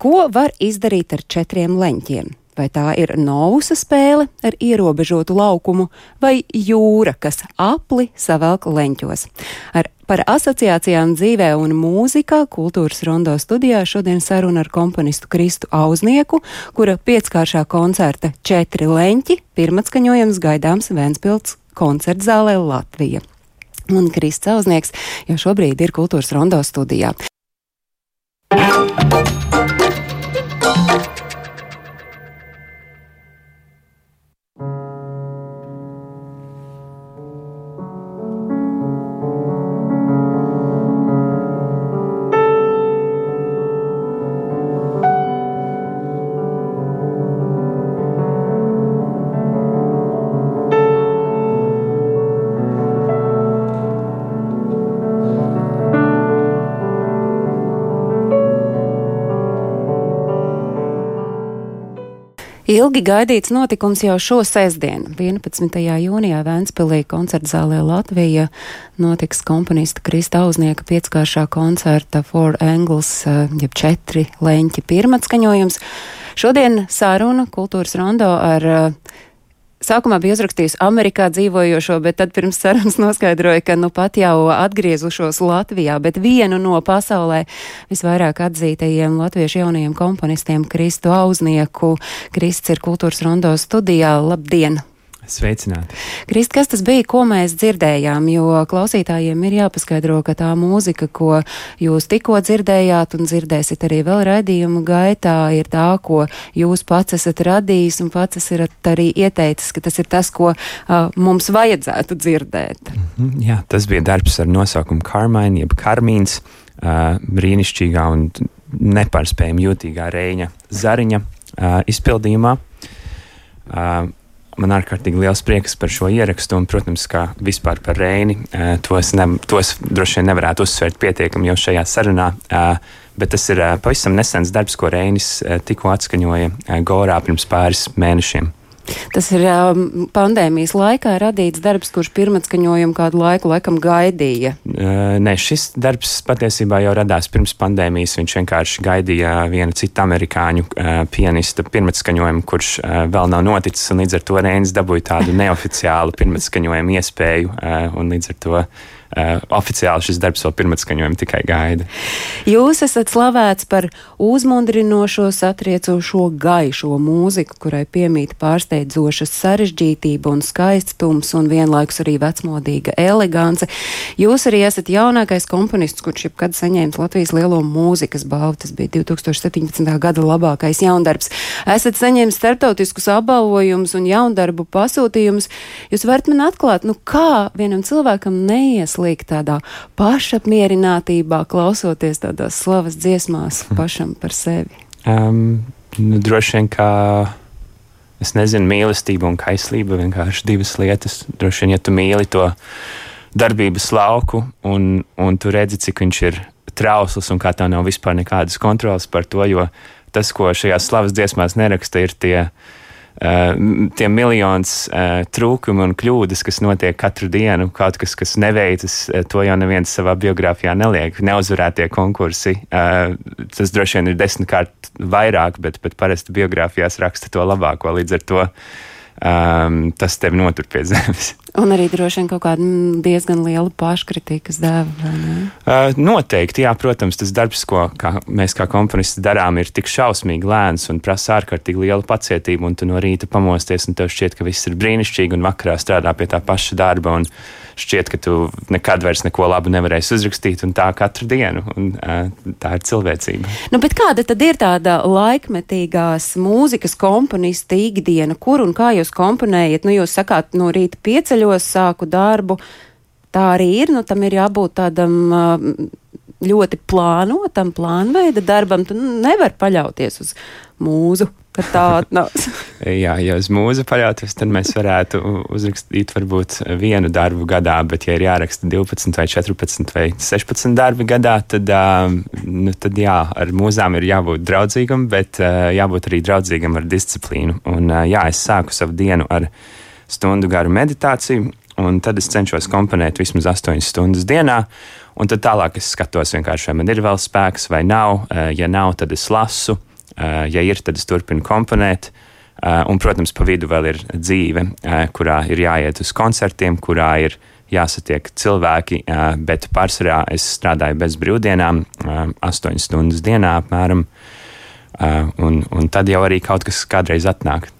Ko var izdarīt ar četriem leņķiem? Vai tā ir novusa spēle ar ierobežotu laukumu, vai jūra, kas apli savelk leņķos? Ar Par asociācijām dzīvē un mūzikā kultūras rondo studijā šodien saruna ar komponistu Kristu Auznieku, kura pieckāršā koncerta četri leņķi pirmatskaņojums gaidāms Vēnspilts koncertzālē Latvija. Un Krists Auznieks jau šobrīd ir kultūras rondo studijā. Ilgi gaidīts notikums jau šo sestdienu, 11. jūnijā Vēnspilī koncertzālē Latvija notiks komponista Krista Auznieka pieckāršā koncerta Four Angles, eh, jeb četri leņķi pirmatskaņojums. Šodien sāruna kultūras rondo ar uh, Sākumā bija uzrakstījusi Amerikā dzīvojošo, bet tad pirms sarunas noskaidroja, ka nu pat jau atgriezušos Latvijā, bet vienu no pasaulē visvairāk atzītajiem latviešu jaunajiem komponistiem Kristu Auznieku. Krists ir kultūras rondo studijā. Labdien! Sveicināti! Krist, kas tas bija, ko mēs dzirdējām? Jo klausītājiem ir jāpaskaidro, ka tā mūzika, ko jūs tikko dzirdējāt un dzirdēsiet arī vēl raidījumu gaitā, ir tā, ko jūs pats esat radījis un pats esat arī ieteicis, ka tas ir tas, ko uh, mums vajadzētu dzirdēt. Mm -hmm, jā, tas bija darbs ar nosaukumu Karmaini, jeb Karmīns, uh, brīnišķīgā un nepārspējami jūtīgā Reņa Zariņa uh, izpildījumā. Uh, man ārkārtīgi liels prieks par šo ierakstu, un, protams, kā vispār par Reini, tos, ne, tos droši vien nevarētu uzsvērt pietiekami jau šajā sarunā. Bet tas ir pavisam nesens darbs, ko Reinis tikko atskaņoja Gorā pirms pāris mēnešiem. Tas ir um, pandēmijas laikā radīts darbs, kurš pirmatskaņojumu kādu laiku laikam gaidīja. Uh, nē, šis darbs patiesībā jau radās pirms pandēmijas. Viņš vienkārši gaidīja vienu citu amerikāņu uh, pianista pirmatskaņojumu, kurš uh, vēl nav noticis, līdz ar to Reinis dabūja tādu neoficiālu pirmatskaņojumu iespēju, uh, un līdz ar to Uh, oficiāli šis darbs vēl pirmatskaņojumu tikai gaida. Jūs esat slavēts par uzmundrinošo, satriecošo, gaišo mūziku, kurai piemīt pārsteidzoša sarežģītība un skaistums un vienlaikus arī vecmodīga elegance. Jūs arī esat jaunākais komponists, kurš jebkad saņēmis Latvijas lielo mūzikas balvu. Tas bija 2017. gada labākais jaundarbs. Esat saņēmis starptautiskus apbalvojumus un jaundarbu pasūtījumus. Jūs varat man atklāt, nu kā vienam cilvēkam neies ieslīgt tādā pašapmierinātībā, klausoties tādās slavas dziesmās mhm. pašam par sevi? Um, nu, droši vien, kā es nezinu, mīlestība un kaislība vienkārši divas lietas. Droši vien, ja tu mīli to darbības lauku un, un tu redzi, cik viņš ir trausls un kā tev nav vispār nekādas kontrolas par to, jo tas, ko šajās slavas dziesmās neraksta, ir tie tie miljonus uh, trūkumu un kļūdas, kas notiek katru dienu, kaut kas, kas neveicas, uh, to jau neviens savā biogrāfijā neliek. Neuzvarētie konkursi, tas droši vien ir desmitkārt vairāk, bet, bet parasti biogrāfijās raksta to labāko. Līdz ar to um, tas tevi notur pie zemes. Un arī droši vien kaut kāda mm, diezgan liela paškritikas dēva. Uh, noteikti, jā, protams, tas darbs, ko kā mēs kā komponisti darām, ir tik šausmīgi lēns un prasa ārkārtīgi lielu pacietību. Un tu no rīta pamosties, un tev šķiet, ka viss ir brīnišķīgi, un vakarā strādā pie tā paša darba. Un, šķiet, ka tu nekad vairs neko labu nevarēsi uzrakstīt, un tā katru dienu. Un, tā ir cilvēcība. Nu, kāda tad ir tāda laikmetīgās mūzikas komponista ikdiena, kur un kā jūs komponējat? Nu, jūs sakāt, no rīta pieceļos, sāku darbu. Tā arī ir, nu, tam ir jābūt tādam ļoti plānotam, plānveida darbam. Tu nevari paļauties uz mūzu ka tā atnāks. Jā, ja uz mūzu paļauties, tad mēs varētu uzrakstīt varbūt vienu darbu gadā, bet, ja ir jāraksta 12, vai 14 vai 16 darbi gadā, tad, nu, tad jā, ar mūzām ir jābūt draudzīgam, bet jābūt arī draudzīgam ar disciplīnu. Un, jā, es sāku savu dienu ar stundu garu meditāciju, un tad es cenšos komponēt vismaz 8 stundas dienā. Un tad tālāk es skatos, vai man ir vēl spēks vai nav. Ja nav, tad es lasu Ja ir, tad es turpinu komponēt. Un, protams, pa vidu vēl ir dzīve, kurā ir jāiet uz koncertiem, kurā ir jāsatiek cilvēki, bet pārsvarā es strādāju bez brīvdienām, astoņas stundas dienā apmēram. Uh, un, un tad jau arī kaut kas kādreiz atnāk.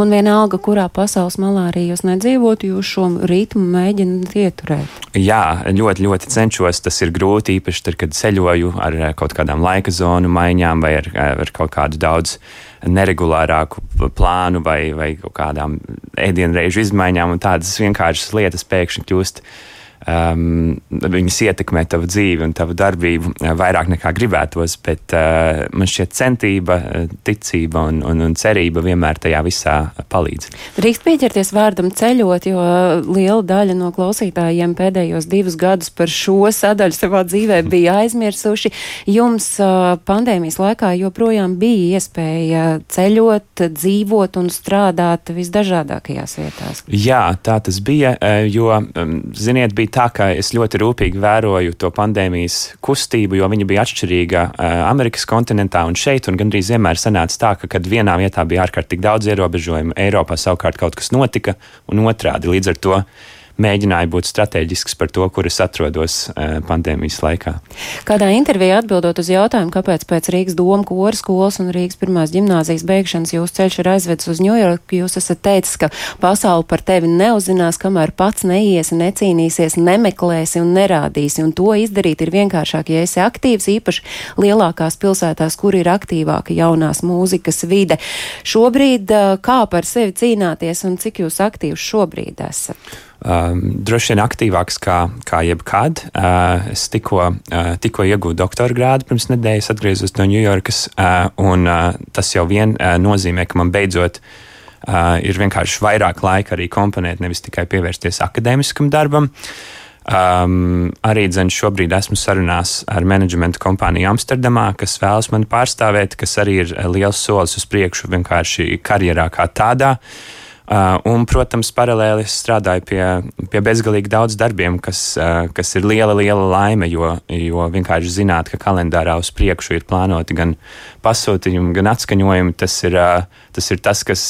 Un vienalga, kurā pasaules malā arī jūs nedzīvotu, jūs šo ritmu mēģināt ieturēt. Jā, ļoti, ļoti cenšos. Tas ir grūti, īpaši tad, kad ceļoju ar kaut kādām laika zonu maiņām vai ar, ar kaut kādu daudz neregulārāku plānu vai, vai kaut kādām ēdienreizu izmaiņām, un tādas vienkāršas lietas pēkšņi kļūst um, viņas ietekmē tavu dzīvi un tavu darbību uh, vairāk nekā gribētos, bet uh, man šķiet centība, uh, ticība un, un, un cerība vienmēr tajā visā palīdz. Drīkst pieķerties vārdam ceļot, jo liela daļa no klausītājiem pēdējos divus gadus par šo sadaļu savā dzīvē bija aizmirsuši. Jums uh, pandēmijas laikā joprojām bija iespēja ceļot, dzīvot un strādāt visdažādākajās vietās. Jā, tā tas bija, uh, jo, um, ziniet, bija tā, ka es ļoti rūpīgi vēroju to pandēmijas kustību, jo viņa bija atšķirīga Amerikas kontinentā un šeit, un gandrīz vienmēr sanāca tā, ka, kad vienā vietā bija ārkārtīgi daudz ierobežojumu, Eiropā savukārt kaut kas notika, un otrādi. Līdz ar to mēģināju būt strateģisks par to, kur es atrodos uh, pandēmijas laikā. Kādā intervijā atbildot uz jautājumu, kāpēc pēc Rīgas doma kora skolas un Rīgas pirmās gimnāzijas beigšanas jūsu ceļš ir aizvedis uz Ņujorku, jūs esat teicis, ka pasauli par tevi neuzzinās, kamēr pats neiesi, necīnīsies, nemeklēsi un nerādīsi, un to izdarīt ir vienkāršāk, ja esi aktīvs, īpaši lielākās pilsētās, kur ir aktīvāka jaunās mūzikas vide. Šobrīd kā par sevi cīnāties un cik jūs aktīvs šobrīd esat? Um, droši vien aktīvāks kā, kā jebkad. Uh, es tikko, uh, tikko iegūstu doktora grādu pirms nedēļas, atgriezos no Ņujorkas, uh, un uh, tas jau vien uh, nozīmē, ka man beidzot uh, ir vienkārši vairāk laika arī komponēt, nevis tikai pievērsties akadēmiskam darbam. Um, arī dzen, šobrīd esmu sarunās ar menedžmenta kompāniju Amsterdamā, kas vēlas mani pārstāvēt, kas arī ir liels solis uz priekšu vienkārši karjerā kā tādā. Uh, Uh, un, protams, paralēli es strādāju pie, pie bezgalīgi daudz darbiem, kas, uh, kas ir liela, liela laime, jo, jo vienkārši zināt, ka kalendārā uz priekšu ir plānoti gan pasūtījumi, gan atskaņojumi. Tas ir, uh, tas, ir tas, kas,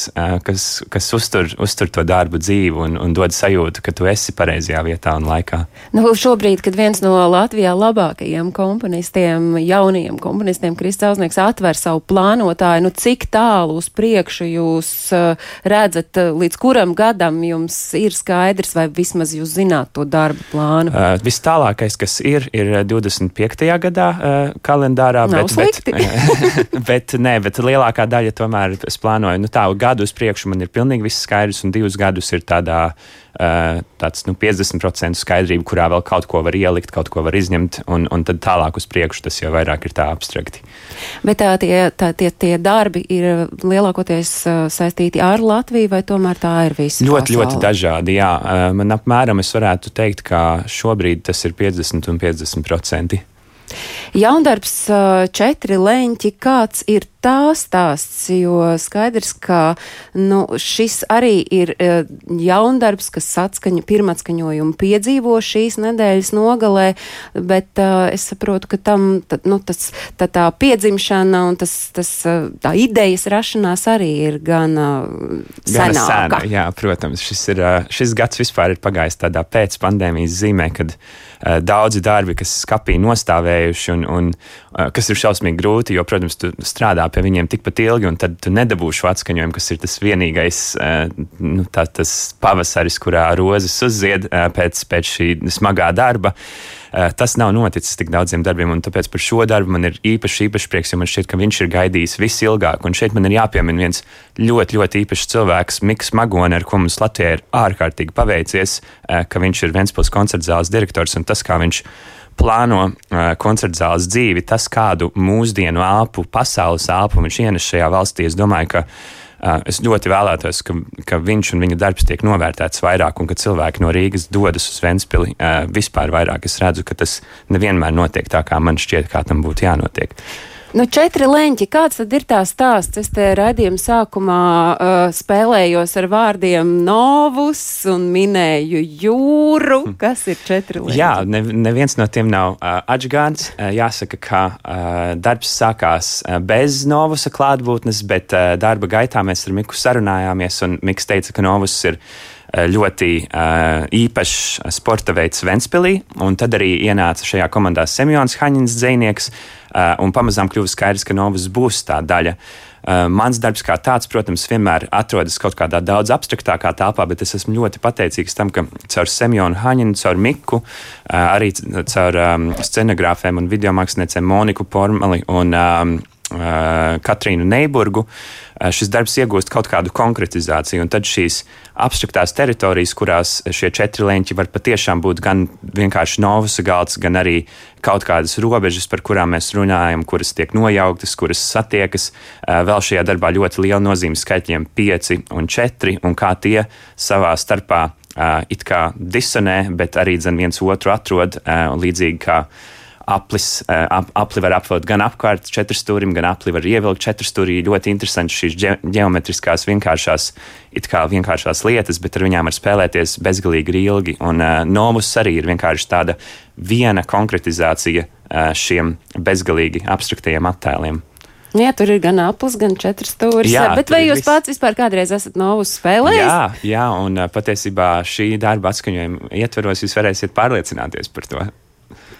kas, kas uztur, uztur to darbu dzīvu un, un dod sajūtu, ka tu esi pareizajā vietā un laikā. Nu, šobrīd, kad viens no Latvijā labākajiem komponistiem, jaunajiem komponistiem, Kristāns Zausnieks, atver savu plānotāju, nu, cik tālu uz priekšu jūs redzat? Līdz kuram gadam jums ir skaidrs, vai vismaz jūs zināt to darba plānu? Uh, Viss tālākais, kas ir, ir 25. gadā uh, kalendārā. Nav bet, bet, bet, nē, bet lielākā daļa tomēr es plānoju, nu tā, gadu uz priekšu man ir pilnīgi viss skaidrs, un divus gadus ir tādā tāds nu, 50% skaidrība, kurā vēl kaut ko var ielikt, kaut ko var izņemt, un, un tad tālāk uz priekšu tas jau vairāk ir tā abstrakti. Bet tā, tie, tā, tie, tie darbi ir lielākoties uh, saistīti ar Latviju, vai tomēr tā ir visa? Ļoti, pasauli? ļoti dažādi, jā. Man apmēram es varētu teikt, ka šobrīd tas ir 50 un 50 procenti. Jaundarbs četri leņķi, kāds ir tā stāsts, jo skaidrs, ka nu, šis arī ir jaundarbs, kas atskaņu, pirmatskaņojumu piedzīvo šīs nedēļas nogalē, bet uh, es saprotu, ka tam tā, nu, tas, tā, tā piedzimšana un tas, tas, tā idejas rašanās arī ir gan uh, senāka. Sena, jā, protams, šis, ir, šis gads vispār ir pagājis tādā pēc pandēmijas zīmē, kad daudzi darbi, kas skapī nostāvējuši un, un uh, kas ir šausmīgi grūti, jo, protams, tu strādā pie viņiem tikpat ilgi, un tad tu nedabūsi šo atskaņojumu, kas ir tas vienīgais uh, nu, tā, tas pavasaris, kurā rozes uzzied pēc, pēc šī smagā darba. Uh, tas nav noticis tik daudziem darbiem, un tāpēc par šo darbu man ir īpaši, īpaši prieks, jo man šķiet, ka viņš ir gaidījis visilgāk. Un šeit man ir jāpiemina viens ļoti, ļoti īpašs cilvēks, Mikls Magone, ar ko mums Latvijā ir ārkārtīgi paveicies, uh, ka viņš ir Ventspils koncertzāles direktors un tas, kā viņš plāno uh, koncertzāles dzīvi, tas, kādu mūsdienu elpu, pasaules elpu viņš ienes šajā valstī, es domāju, ka es ļoti vēlētos, ka, ka viņš un viņa darbs tiek novērtēts vairāk, un ka cilvēki no Rīgas dodas uz Ventspili uh, vispār vairāk. Es redzu, ka tas nevienmēr notiek tā, kā man šķiet, kā tam būtu jānotiek. Nu, četri leņķi. Kāds tad ir tā stāsts? Es te raidījuma sākumā uh, spēlējos ar vārdiem novus un minēju jūru. Hm. Kas ir četri leņķi? Jā, ne, neviens no tiem nav uh, atžgāns. Uh, jāsaka, ka uh, darbs sākās uh, bez novusa klātbūtnes, bet uh, darba gaitā mēs ar Miku sarunājāmies, un Miks teica, ka novus ir ļoti uh, īpašs sporta veids Ventspilī, un tad arī ienāca šajā komandā Semjons Haņins dzēnieks, uh, un pamazām kļuva skaidrs, ka Novas būs tā daļa. Uh, mans darbs kā tāds, protams, vienmēr atrodas kaut kādā daudz abstraktākā telpā, bet es esmu ļoti pateicīgs tam, ka caur Semjonu Haņinu, caur Miku, uh, arī caur um, scenogrāfiem un video māksliniecēm Moniku Pormali un um, uh, Katrīnu Neiburgu, uh, šis darbs iegūst kaut kādu konkretizāciju. Tad šīs abstraktās teritorijas, kurās šie četri leņķi var patiešām būt gan vienkārši novus galds, gan arī kaut kādas robežas, par kurām mēs runājam, kuras tiek nojauktas, kuras satiekas. Uh, vēl šajā darbā ļoti liela nozīme skaitļiem 5 un 4, un kā tie savā starpā it kā disonē, bet arī viens otru atrod līdzīgi kā aplis, eh, ap, apli var apvilkt gan apkārt četrstūrim, gan apli var ievilkt četrstūrī. Ļoti interesanti šīs ge geometriskās vienkāršās, it kā vienkāršās lietas, bet ar viņām var spēlēties bezgalīgi ilgi. Un uh, nomus arī ir vienkārši tāda viena konkretizācija uh, šiem bezgalīgi abstraktajiem attēliem. Jā, tur ir gan aplis, gan četras stūris. Jā, bet vai jūs vis... pats vispār kādreiz esat novus spēlējis? Jā, jā, un patiesībā šī darba atskaņojuma ietveros jūs varēsiet pārliecināties par to.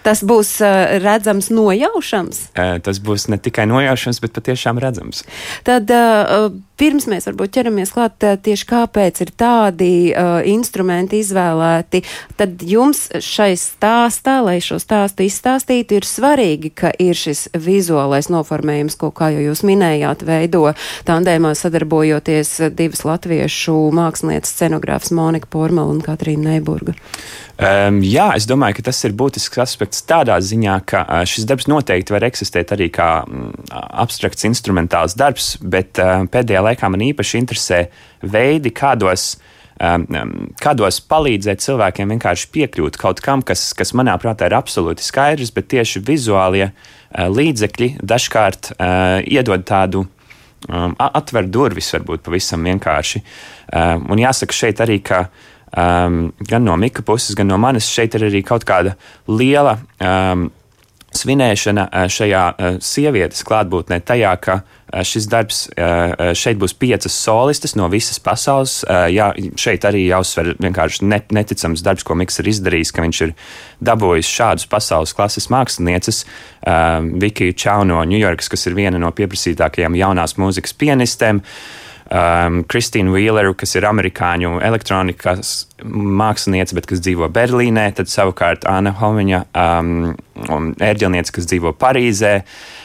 Tas būs uh, redzams, nojaušams. Uh, tas būs ne tikai nojaušams, bet patiešām redzams. Tad uh, pirms mēs varbūt ķeramies klāt tieši kāpēc ir tādi uh, instrumenti izvēlēti, tad jums šai stāstā, lai šo stāstu izstāstītu, ir svarīgi, ka ir šis vizuālais noformējums, ko, kā jau jūs minējāt, veido tandēmā sadarbojoties divas latviešu mākslinieces scenogrāfs Monika Pormala un Katrīna Neiburga. Um, jā, es domāju, ka tas ir būtisks aspekts tādā ziņā, ka šis darbs noteikti var eksistēt arī kā um, abstrakts instrumentāls darbs, bet uh, pēdējā laikā man īpaši interesē veidi, kādos um, kādos palīdzēt cilvēkiem vienkārši piekļūt kaut kam, kas, kas manā prātā ir absolūti skaidrs, bet tieši vizuālie uh, līdzekļi dažkārt uh, iedod tādu um, atver durvis, varbūt pavisam vienkārši. Um, un jāsaka šeit arī, ka uh, um, gan no Mika puses, gan no manis šeit ir arī kaut kāda liela um, svinēšana uh, šajā uh, sievietes klātbūtnē, tajā, ka uh, šis darbs šeit būs piecas solistes no visas pasaules. Jā, šeit arī jāuzsver vienkārši neticams darbs, ko Miks ir izdarījis, ka viņš ir dabūjis šādus pasaules klases mākslinieces, Vikiju Čau no Ņujorkas, kas ir viena no pieprasītākajām jaunās mūzikas pianistēm. Um, Kristīnu Wheeleru, kas ir amerikāņu elektronikas mākslinieca, bet kas dzīvo Berlīnē, tad savukārt Anna Homiņa, um, ērģelniece, kas dzīvo Parīzē. Uh,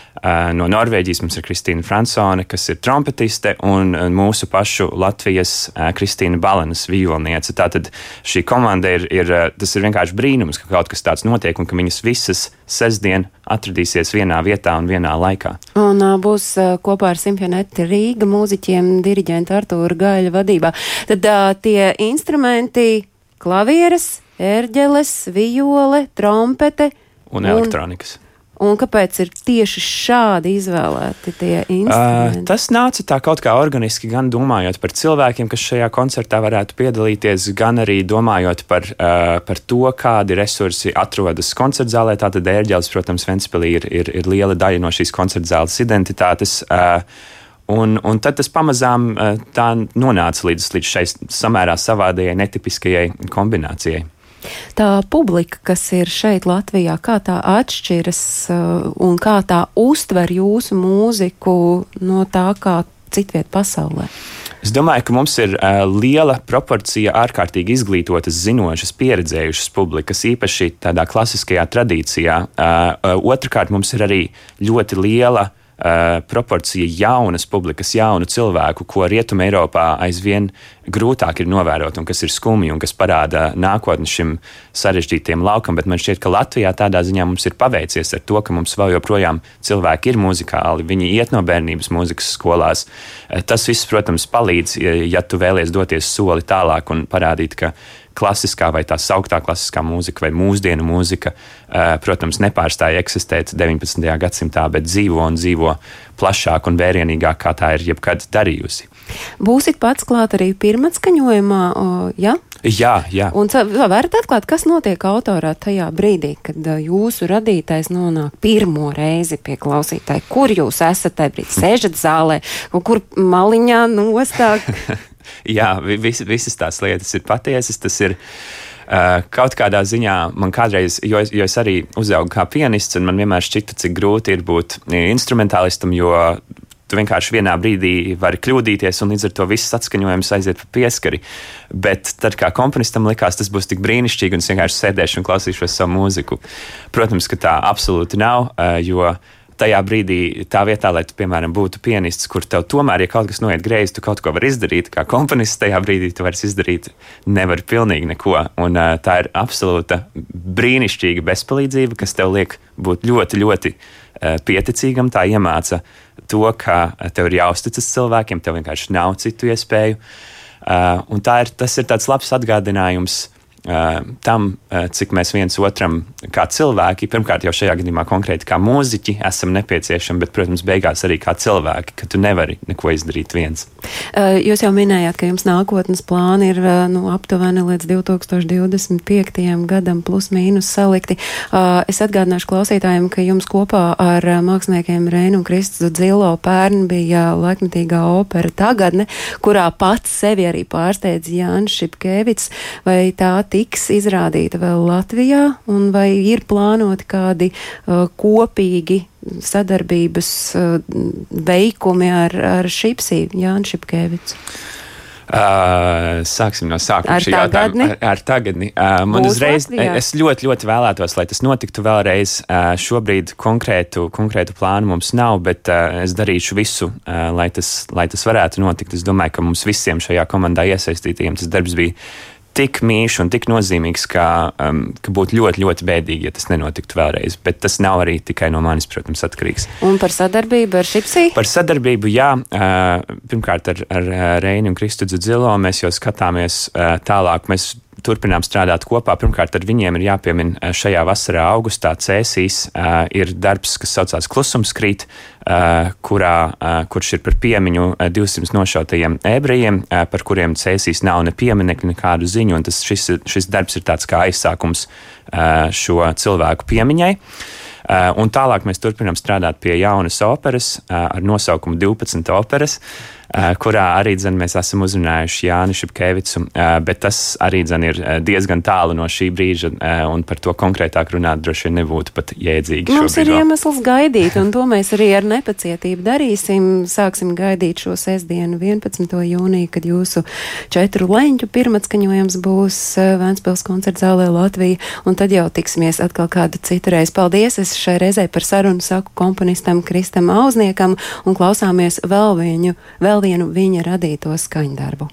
no Norvēģijas mums ir Kristīna Fransone, kas ir trompetiste, un mūsu pašu Latvijas uh, Kristīna Balanas violniece. Tātad šī komanda ir, ir, uh, tas ir vienkārši brīnums, ka kaut kas tāds notiek un ka viņas visas sestdien atradīsies vienā vietā un vienā laikā. Un būs kopā ar Simfonetu Rīga mūziķiem, diriģenta Artūra Gaļa vadībā. Tad tie instrumenti - klavieres, ērģeles, viole, trompete un elektronikas. Un Un kāpēc ir tieši šādi izvēlēti tie instrumenti? Uh, tas nāca tā kaut kā organiski, gan domājot par cilvēkiem, kas šajā koncertā varētu piedalīties, gan arī domājot par, uh, par to, kādi resursi atrodas koncertzālē. Tātad ērģeles, protams, Ventspilī ir, ir, ir liela daļa no šīs koncertzāles identitātes. Uh, Un, un tad tas pamazām tā nonāca līdz, līdz šai samērā savādajai, netipiskajai kombinācijai. Tā publika, kas ir šeit Latvijā, kā tā atšķiras uh, un kā tā uztver jūsu mūziku no tā, kā citviet pasaulē? Es domāju, ka mums ir uh, liela proporcija ārkārtīgi izglītotas, zinošas, pieredzējušas publikas, īpaši tādā klasiskajā tradīcijā. Uh, uh, otrakārt, mums ir arī ļoti liela uh, uh, proporcija jaunas publikas, jaunu cilvēku, ko Rietumē Eiropā aizvien grūtāk ir novērot, un kas ir skumji un kas parāda nākotni šim sarežģītiem laukam. Bet man šķiet, ka Latvijā tādā ziņā mums ir paveicies ar to, ka mums vēl joprojām cilvēki ir muzikāli, viņi iet no bērnības mūzikas skolās. Uh, tas viss, protams, palīdz, ja tu vēlies doties soli tālāk un parādīt, ka klasiskā vai tā sauktā klasiskā mūzika vai mūsdienu mūzika, protams, nepārstāja eksistēt 19. gadsimtā, bet dzīvo un dzīvo plašāk un vērienīgāk, kā tā ir jebkad darījusi. Būsit pats klāt arī pirmatskaņojumā, ja? Jā, jā. Un varat atklāt, kas notiek autorā tajā brīdī, kad jūsu radītais nonāk pirmo reizi pie klausītāja? Kur jūs esat tajā brīdī? Sēžat zālē, kur maliņā nostāk? jā, vis, visas tās lietas ir patiesas. Tas ir uh, kaut kādā ziņā man kādreiz, jo, jo es arī uzaugu kā pianists, un man vienmēr šķita, cik grūti ir būt instrumentālistam, jo tu vienkārši vienā brīdī vari kļūdīties, un līdz ar to viss atskaņojums aiziet pa pieskari. Bet tad, kā komponistam likās, tas būs tik brīnišķīgi, un es vienkārši sēdēšu un klausīšos savu mūziku. Protams, ka tā absolūti nav, jo tajā brīdī, tā vietā, lai tu, piemēram, būtu pianists, kur tev tomēr, ja kaut kas noiet greizi, tu kaut ko vari izdarīt, kā komponists tajā brīdī tu vari izdarīt, nevar pilnīgi neko. Un uh, tā ir absolūta brīnišķīga bezpalīdzība, kas tev liek būt ļoti, ļoti uh, pieticīgam, tā iemāca to, ka tev ir jāuzticas cilvēkiem, tev vienkārši nav citu iespēju. Uh, un tā ir, tas ir tāds labs atgādinājums tam, cik mēs viens otram, kā cilvēki, pirmkārt jau šajā gadījumā konkrēti kā mūziķi, esam nepieciešami, bet, protams, beigās arī kā cilvēki, ka tu nevari neko izdarīt viens. Jūs jau minējāt, ka jums nākotnes plāni ir nu, aptuveni līdz 2025. gadam plus mīnus salikti. Es atgādināšu klausītājiem, ka jums kopā ar māksliniekiem Reinu un Kristu Dzilo pērn bija laikmetīgā opera tagadne, kurā pats sevi arī pārsteidz Jānis Šipkēvits. Vai tā tiks izrādīta vēl Latvijā, un vai ir plānoti kādi uh, kopīgi sadarbības uh, veikumi ar, ar Šipsī, Jānis Šipkevics? Uh, sāksim no sākuma. Ar tagadni? Ar, ar tagadni. Uh, man Būs uzreiz, Latvijā? es ļoti, ļoti vēlētos, lai tas notiktu vēlreiz. Uh, šobrīd konkrētu, konkrētu plānu mums nav, bet uh, es darīšu visu, uh, lai, tas, lai tas varētu notikt. Es domāju, ka mums visiem šajā komandā iesaistītajiem tas darbs bija tik mīļš un tik nozīmīgs, ka, um, ka būtu ļoti, ļoti bēdīgi, ja tas nenotiktu vēlreiz. Bet tas nav arī tikai no manis, protams, atkarīgs. Un par sadarbību ar Šipsī? Par sadarbību, jā. Uh, pirmkārt, ar, ar Reini un Kristu Dzilo mēs jau skatāmies uh, tālāk. Mēs turpinām strādāt kopā. Pirmkārt, ar viņiem ir jāpiemina eh, šajā vasarā, augustā cēsīs, uh, ir darbs, kas saucās Klusumskrīt, uh, kurā, uh, kurš ir par piemiņu 200 nošautajiem ebrejiem, par kuriem cēsīs nav ne pieminekļu, nekādu ziņu, un tas, šis, šis darbs ir tāds kā aizsākums šo cilvēku piemiņai. Un tālāk mēs turpinām strādāt pie jaunas operas ar nosaukumu 12 operas. Uh, Eh, kurā arī dzen, mēs esam uzrunājuši Jāni Šepkevicu, eh, bet tas arī dzen, ir eh, diezgan tālu no šī brīža, un par to konkrētāk runāt droši vien nebūtu pat jēdzīgi. Mums ir iemesls gaidīt, un to mēs arī ar nepacietību darīsim. Sāksim gaidīt šo sestdienu, 11. jūniju, kad jūsu četru leņķu pirmatskaņojums būs Vēnspils koncerts zālē Latvija, un tad jau tiksimies atkal kādu citu reizi. Paldies! Es šai reizē par sarunu saku komponistam Kristam Auzniekam un klausāmies vēl viņu, vēl vēl vienu viņa radīto skaņdarbu.